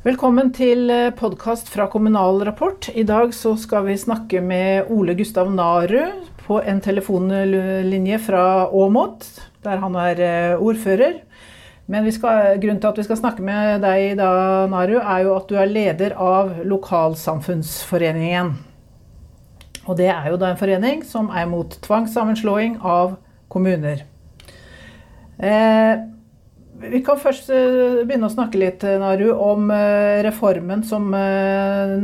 Velkommen til podkast fra Kommunal Rapport. I dag så skal vi snakke med Ole Gustav Narud på en telefonlinje fra Åmot, der han er eh, ordfører. Men skal, grunnen til at vi skal snakke med deg da, Naru, er jo at du er leder av Lokalsamfunnsforeningen. Og det er jo da en forening som er mot tvangssammenslåing av kommuner. Eh, vi kan først eh, begynne å snakke litt Naru, om eh, reformen som eh,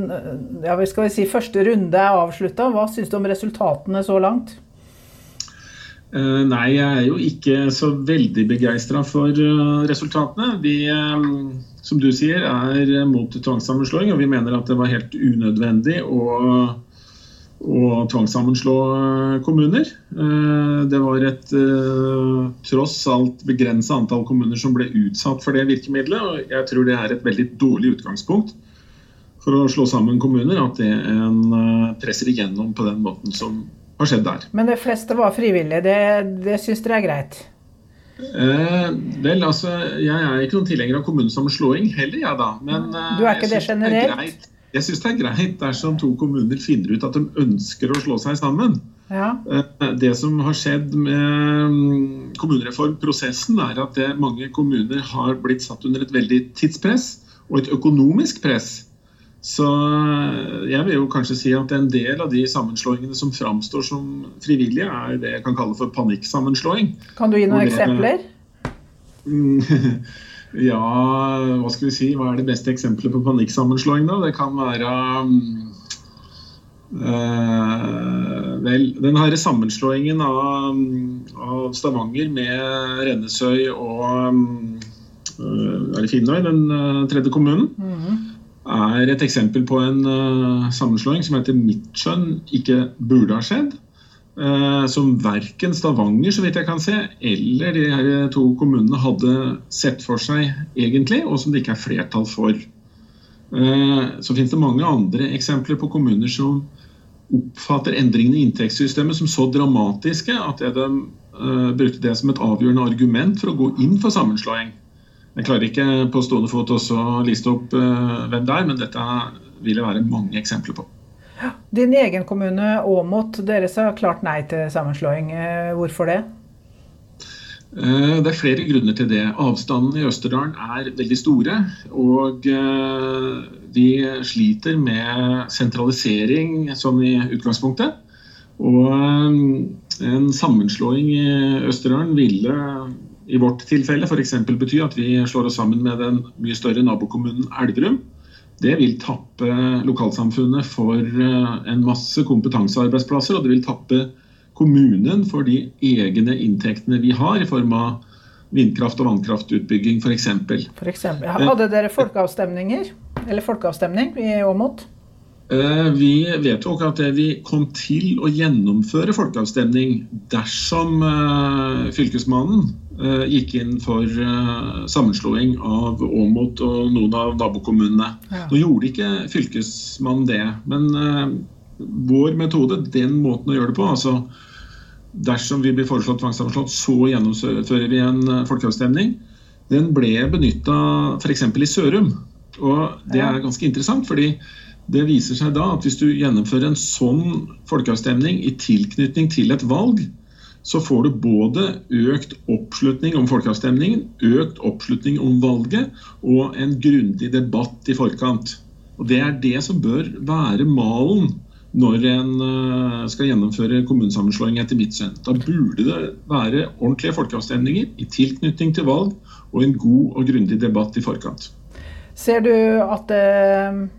ja, skal vi si, første runde er avslutta. Hva syns du om resultatene så langt? Nei, jeg er jo ikke så veldig begeistra for resultatene. Vi, som du sier, er mot tvangssammenslåing, og vi mener at det var helt unødvendig å å tvangssammenslå eh, kommuner. Eh, det var et eh, tross alt begrensa antall kommuner som ble utsatt for det virkemidlet. og Jeg tror det er et veldig dårlig utgangspunkt for å slå sammen kommuner, at det en presser igjennom på den måten som har skjedd der. Men det fleste var frivillige. Det, det syns dere er greit? Eh, vel, altså, Jeg er ikke noen tilhenger av kommunesammenslåing heller, jeg da. Men du er ikke det generelt? Jeg syns det er greit dersom to kommuner finner ut at de ønsker å slå seg sammen. Ja. Eh, det som har skjedd med mm, kommunereformprosessen, er at det, mange kommuner har blitt satt under et veldig tidspress og et økonomisk press. Så eh, jeg vil jo kanskje si at en del av de sammenslåingene som framstår som frivillige, er det jeg kan kalle for panikksammenslåing. Kan du gi noen det, eksempler? Ja, hva skal vi si. Hva er det beste eksempelet på panikksammenslåing, da? Det kan være øh, Vel, den herre sammenslåingen av, av, Stavanger med Rennesøy og øh, Finnøy, den øh, tredje kommunen? Mm -hmm. Er et eksempel på en sammenslåing som etter mitt skjønn ikke burde ha skjedd. Eh, som verken Stavanger så vidt jeg kan se, eller de her to kommunene hadde sett for seg egentlig, og som det ikke er flertall for. Eh, så finnes det mange andre eksempler på kommuner som oppfatter endringene i inntektssystemet som så dramatiske at de uh, brukte det som et avgjørende argument for å gå inn for sammenslåing. Jeg klarer ikke på stående fot å liste opp hvem det er, men dette vil det være mange eksempler på. Din egen kommune, Åmot, dere sa klart nei til sammenslåing. Eh, hvorfor det? Eh, det er flere grunner til det. Avstandene i Østerdalen er veldig store. Og vi de sliter med sentralisering sånn i utgangspunktet. Og en sammenslåing i Østerdalen ville i vårt tilfelle f.eks. bety at vi slår oss sammen med den mye større nabokommunen Elverum det vil tappe lokalsamfunnet for eh, en masse kompetansearbeidsplasser. Og det vil tappe kommunen for de egne inntektene vi har i form av vindkraft- og vannkraftutbygging f.eks. Hadde dere folkeavstemninger? Eller folkeavstemning i Åmot? Eh, vi vedtok at vi kom til å gjennomføre folkeavstemning dersom eh, Fylkesmannen gikk inn for eh, sammenslåing av Åmot og noen av nabokommunene. Ja. Nå gjorde ikke Fylkesmannen det, men eh, vår metode, den måten å gjøre det på altså Dersom vi blir foreslått tvangssammenslått, så gjennomfører vi en folkeavstemning. Den ble benytta f.eks. i Sørum. Og det er ganske interessant, fordi det viser seg da at hvis du gjennomfører en sånn folkeavstemning i tilknytning til et valg, så får du både økt oppslutning om folkeavstemningen, økt oppslutning om valget og en grundig debatt i forkant. Og Det er det som bør være malen når en eh, skal gjennomføre kommunesammenslåing etter mitt syn. Da burde det være ordentlige folkeavstemninger i tilknytning til valg og en god og grundig debatt i forkant. Ser du at det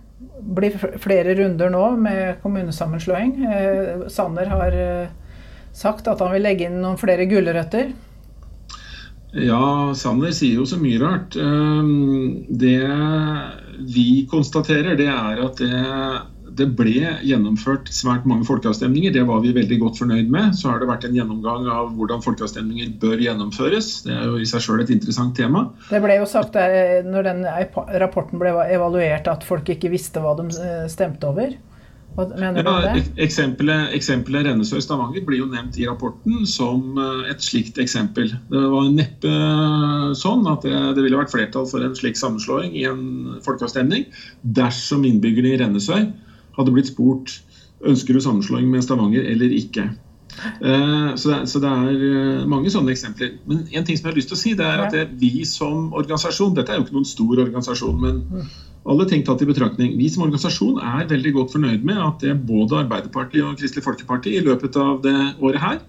blir flere runder nå med kommunesammenslåing? Eh, Sanner har eh, sagt at han vil legge inn noen flere gulrøtter? Ja, Sanner sier jo så mye rart. Ehm, det vi konstaterer, det er at det, det ble gjennomført svært mange folkeavstemninger. Det var vi veldig godt fornøyd med. Så har det vært en gjennomgang av hvordan folkeavstemninger bør gjennomføres. Det er jo i seg sjøl et interessant tema. Det ble jo sagt når den rapporten ble evaluert at folk ikke visste hva de eh, stemte over. Ja, eksempelet, eksempelet Rennesøy-Stavanger blir jo nevnt i rapporten som eh, et slikt eksempel. Det var neppe sånn at det, det ville vært flertall for en slik sammenslåing i en folkeavstemning dersom innbyggerne i Rennesøy hadde blitt spurt ønsker du sammenslåing med Stavanger eller ikke. Eh, Så det, så det er eh, mange sånne eksempler. Men en ting som jeg har lyst til å si, det er at det, vi som organisasjon Dette er jo ikke noen stor organisasjon, men alle ting tatt i betraktning. Vi som organisasjon er veldig godt fornøyd med at det både Arbeiderpartiet og Kristelig Folkeparti i løpet av det året her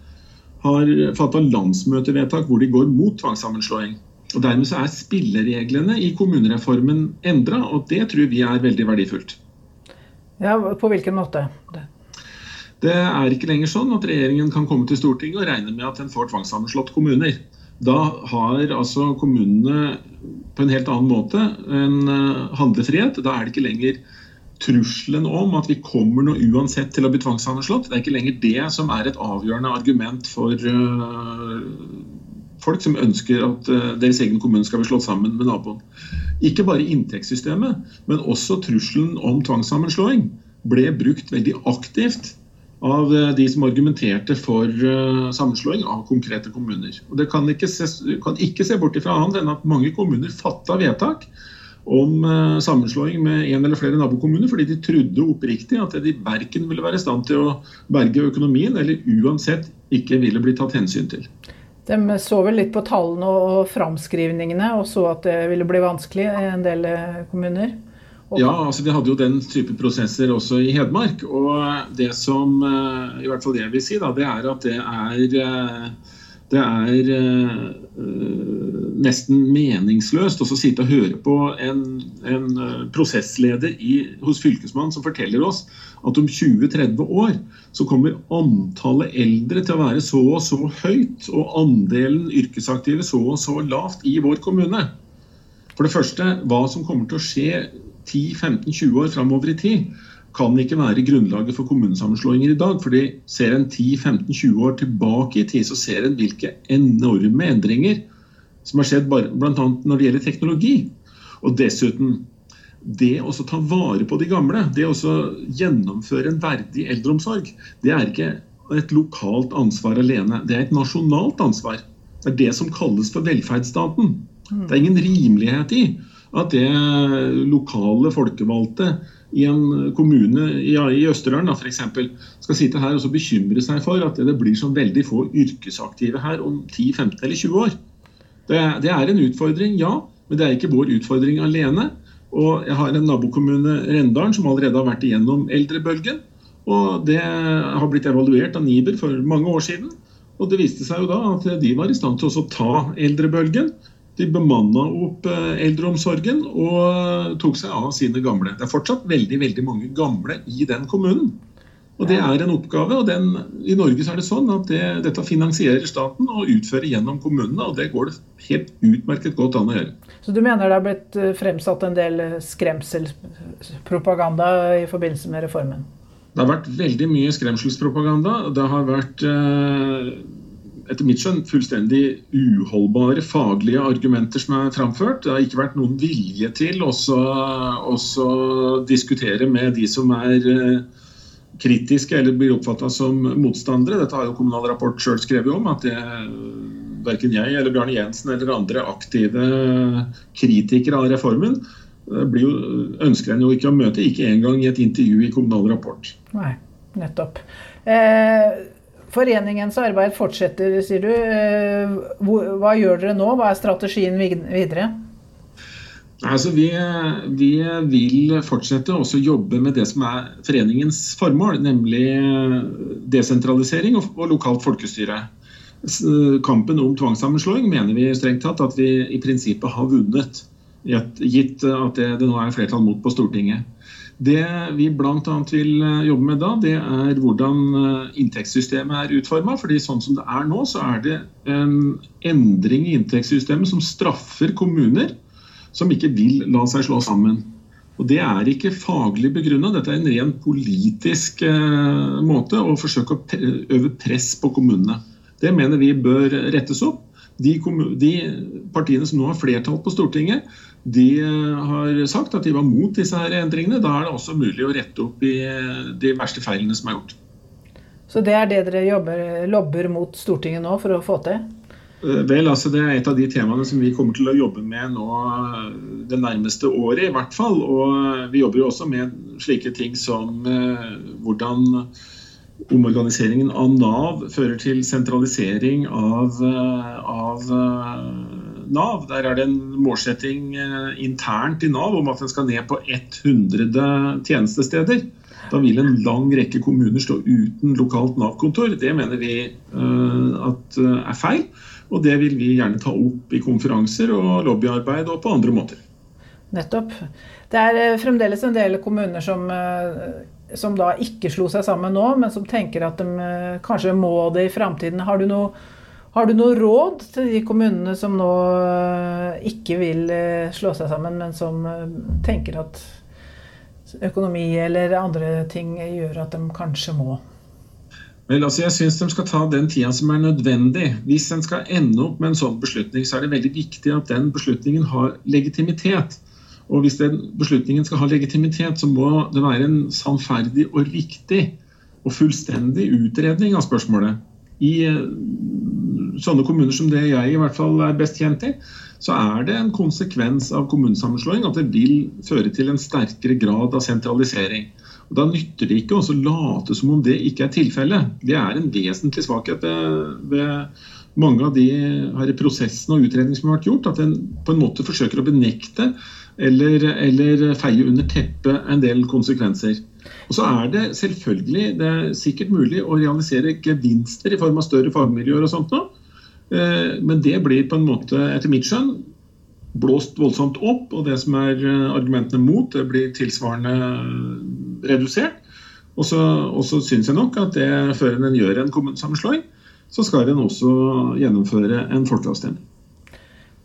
har fatta landsmøtevedtak hvor de går mot tvangssammenslåing. Og Dermed så er spillereglene i kommunereformen endra, og det tror vi er veldig verdifullt. Ja, På hvilken måte? Det er ikke lenger sånn at regjeringen kan komme til Stortinget og regne med at en får tvangssammenslått kommuner. Da har altså kommunene på en helt annen måte en eh, handlefrihet. Da er det ikke lenger trusselen om at vi kommer nå uansett til å bli tvangssammenslått. Det er ikke lenger det som er et avgjørende argument for eh, folk som ønsker at eh, deres egen kommune skal bli slått sammen med naboen. Ikke bare inntektssystemet, men også trusselen om tvangssammenslåing ble brukt veldig aktivt av eh, de som argumenterte for eh, sammenslåing av konkrete kommuner. Og Det kan ikke se, kan ikke se bort ifra annet enn at mange kommuner fatta vedtak om eh, sammenslåing med en eller flere nabokommuner fordi de trodde oppriktig at de verken ville være i stand til å berge økonomien, eller uansett ikke ville bli tatt hensyn til. De så vel litt på tallene og framskrivningene og så at det ville bli vanskelig i en del kommuner. Ja, altså Vi hadde jo den type prosesser også i Hedmark. Og det som eh, i hvert fall jeg vil si, da, det er at det er eh, det er eh, nesten meningsløst å sitte og høre på en, en prosessleder i, hos Fylkesmannen som forteller oss at om 20-30 år så kommer antallet eldre til å være så og så høyt, og andelen yrkesaktive så og så lavt i vår kommune. For det første, hva som kommer til å skje 10-15-20 år framover i tid, kan ikke være grunnlaget for kommunesammenslåinger i dag. fordi ser en 10-15-20 år tilbake i tid, så ser en hvilke enorme endringer som har skjedd bl.a. når det gjelder teknologi. Og dessuten, det å ta vare på de gamle, det å gjennomføre en verdig eldreomsorg, det er ikke et lokalt ansvar alene. Det er et nasjonalt ansvar. Det er det som kalles for velferdsstaten. Det er ingen rimelighet i at det lokale folkevalgte i en kommune i, i Østerdalen f.eks. skal sitte her og bekymre seg for at det blir så veldig få yrkesaktive her om 10, 15 eller 20 år. Det er en utfordring, ja, men det er ikke vår utfordring alene. Og jeg har en nabokommune, Rendalen, som allerede har vært igjennom eldrebølgen. Og det har blitt evaluert av Niber for mange år siden. Og det viste seg jo da at de var i stand til å ta eldrebølgen. De bemanna opp eh, eldreomsorgen og tok seg av sine gamle. Det er fortsatt veldig veldig mange gamle i den kommunen. Og Det er en oppgave. og den, I Norge så er det sånn at det, dette finansierer staten og utfører gjennom kommunene. og Det går det helt utmerket godt an å gjøre. Så du mener det har blitt eh, fremsatt en del skremselspropaganda i forbindelse med reformen? Det har vært veldig mye skremselspropaganda. Det har vært eh, etter mitt skjønn fullstendig uholdbare faglige argumenter som er framført. Det har ikke vært noen vilje til også diskutere med de som er eh, kritiske eller blir oppfatta som motstandere. Dette har jo Kommunal Rapport sjøl skrevet om. At det, verken jeg eller Bjarne Jensen eller andre aktive kritikere av reformen blir jo, ønsker en jo ikke å møte, ikke engang i et intervju i Kommunal Rapport. Nei, nettopp. Eh, foreningens arbeid fortsetter, sier du. Eh, hva gjør dere nå? Hva er strategien videre? Altså, vi, vi, vil fortsette å jobbe med det som er foreningens formål, nemlig desentralisering og, og lokalt folkestyre. Kampen om tvangssammenslåing mener vi strengt tatt at vi i prinsippet har vunnet, gitt at det, det nå er flertall mot på Stortinget. Det vi bl.a. vil jobbe med da, det er hvordan inntektssystemet er utforma. fordi sånn som det er nå, så er det en endring i inntektssystemet som straffer kommuner som ikke vil la seg slå sammen. Og Det er ikke faglig begrunna, dette er en ren politisk eh, måte å forsøke å øve press på kommunene. Det mener vi bør rettes opp. De, de, partiene som nå har flertall på Stortinget, de har sagt at de var mot disse her endringene. Da er det også mulig å rette opp i de verste feilene som er gjort. Så det er det dere jobber, lobber mot Stortinget nå for å få til? Eh, vel, altså Det er et av de temaene som vi kommer til å jobbe med nå eh, det nærmeste året, i hvert fall. Og eh, vi jobber jo også med slike ting som eh, hvordan omorganiseringen av Nav fører til sentralisering av, av Nav. Der er det en målsetting internt i Nav om at den skal ned på 100 tjenestesteder. Da vil en lang rekke kommuner stå uten lokalt Nav-kontor. Det mener vi at er feil. Og det vil vi gjerne ta opp i konferanser og lobbyarbeid og på andre måter. Nettopp. Det er fremdeles en del kommuner som, som da ikke slo seg sammen nå, men som tenker at de kanskje må det i framtiden. Har, har, du noe råd til de kommunene som nå ikke vil slå seg sammen, men som tenker at økonomi eller andre ting gjør at de kanskje må? Vel, altså jeg syns de skal ta den tida som er nødvendig. Hvis en skal ende opp med en sånn beslutning, så er det veldig viktig at den beslutningen har legitimitet. Og hvis den beslutningen skal ha legitimitet, så må det være en sannferdig og riktig og fullstendig utredning av spørsmålet. I eh, sånne kommuner som det jeg i hvert fall er best kjent i, så er det en konsekvens av kommunesammenslåing at det vil føre til en sterkere grad av sentralisering. Og Da nytter det ikke å late som om det ikke er tilfellet. Det er en vesentlig svakhet ved, mange av de her prosessene og utredningene som har vært gjort. At en på en måte forsøker å benekte eller, eller feie under teppet en del konsekvenser. Og så er det selvfølgelig det er sikkert mulig å realisere gevinster i form av større fagmiljøer og sånt nå. Eh, men det blir på en måte, etter mitt skjønn, blåst voldsomt opp. Og det som er eh, argumentene mot, det blir tilsvarende redusert. Og så, og så syns jeg nok at det, før en gjør en kommunesammenslåing, så skal en også gjennomføre en folkeavstemning.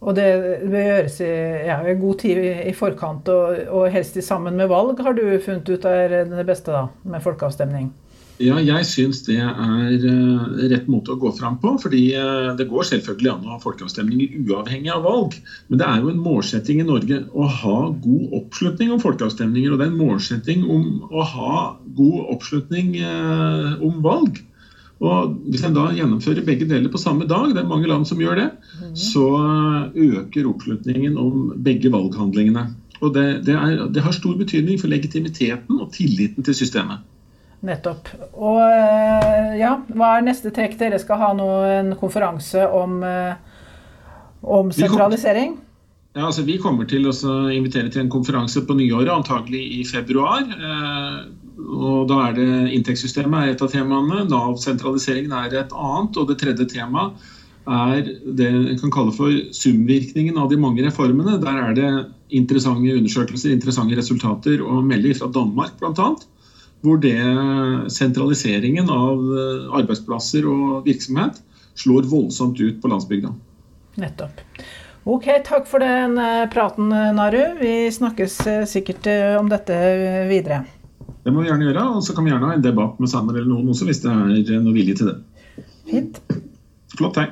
Og det bør gjøres i ja, god tid i forkant, og, og helst sammen med valg, har du funnet ut er det beste da, med folkeavstemning? Ja, jeg syns det er uh, rett måte å gå fram på. fordi uh, Det går selvfølgelig an å ha folkeavstemninger uavhengig av valg. Men det er jo en målsetting i Norge å ha god oppslutning om folkeavstemninger. Og det er en målsetting om å ha god oppslutning uh, om valg. Og Hvis en da gjennomfører begge deler på samme dag, det er mange land som gjør det, mm. så øker oppslutningen om begge valghandlingene. Og det, det, er, det har stor betydning for legitimiteten og tilliten til systemet. Nettopp. Og eh, ja, hva er neste trekk? Dere skal ha nå en konferanse om, eh, om sentralisering? Ja, altså Vi kommer til å invitere til en konferanse på nyåret, antagelig i februar. Og Da er det inntektssystemet er et av temaene. Nav-sentraliseringen er et annet. Og det tredje temaet er det en kan kalle for sumvirkningen av de mange reformene. Der er det interessante undersøkelser, interessante resultater å melde fra Danmark bl.a hvor det sentraliseringen av eh, arbeidsplasser og virksomhet slår voldsomt ut på landsbygda. Nettopp. Ok, takk for den eh, praten, Naru. Vi snakkes eh, sikkert om dette videre. Det må vi gjerne gjøre, og så kan vi gjerne ha en debatt med Sanner eller noen også, hvis det er noe vilje til det. Fint. Flott, hei.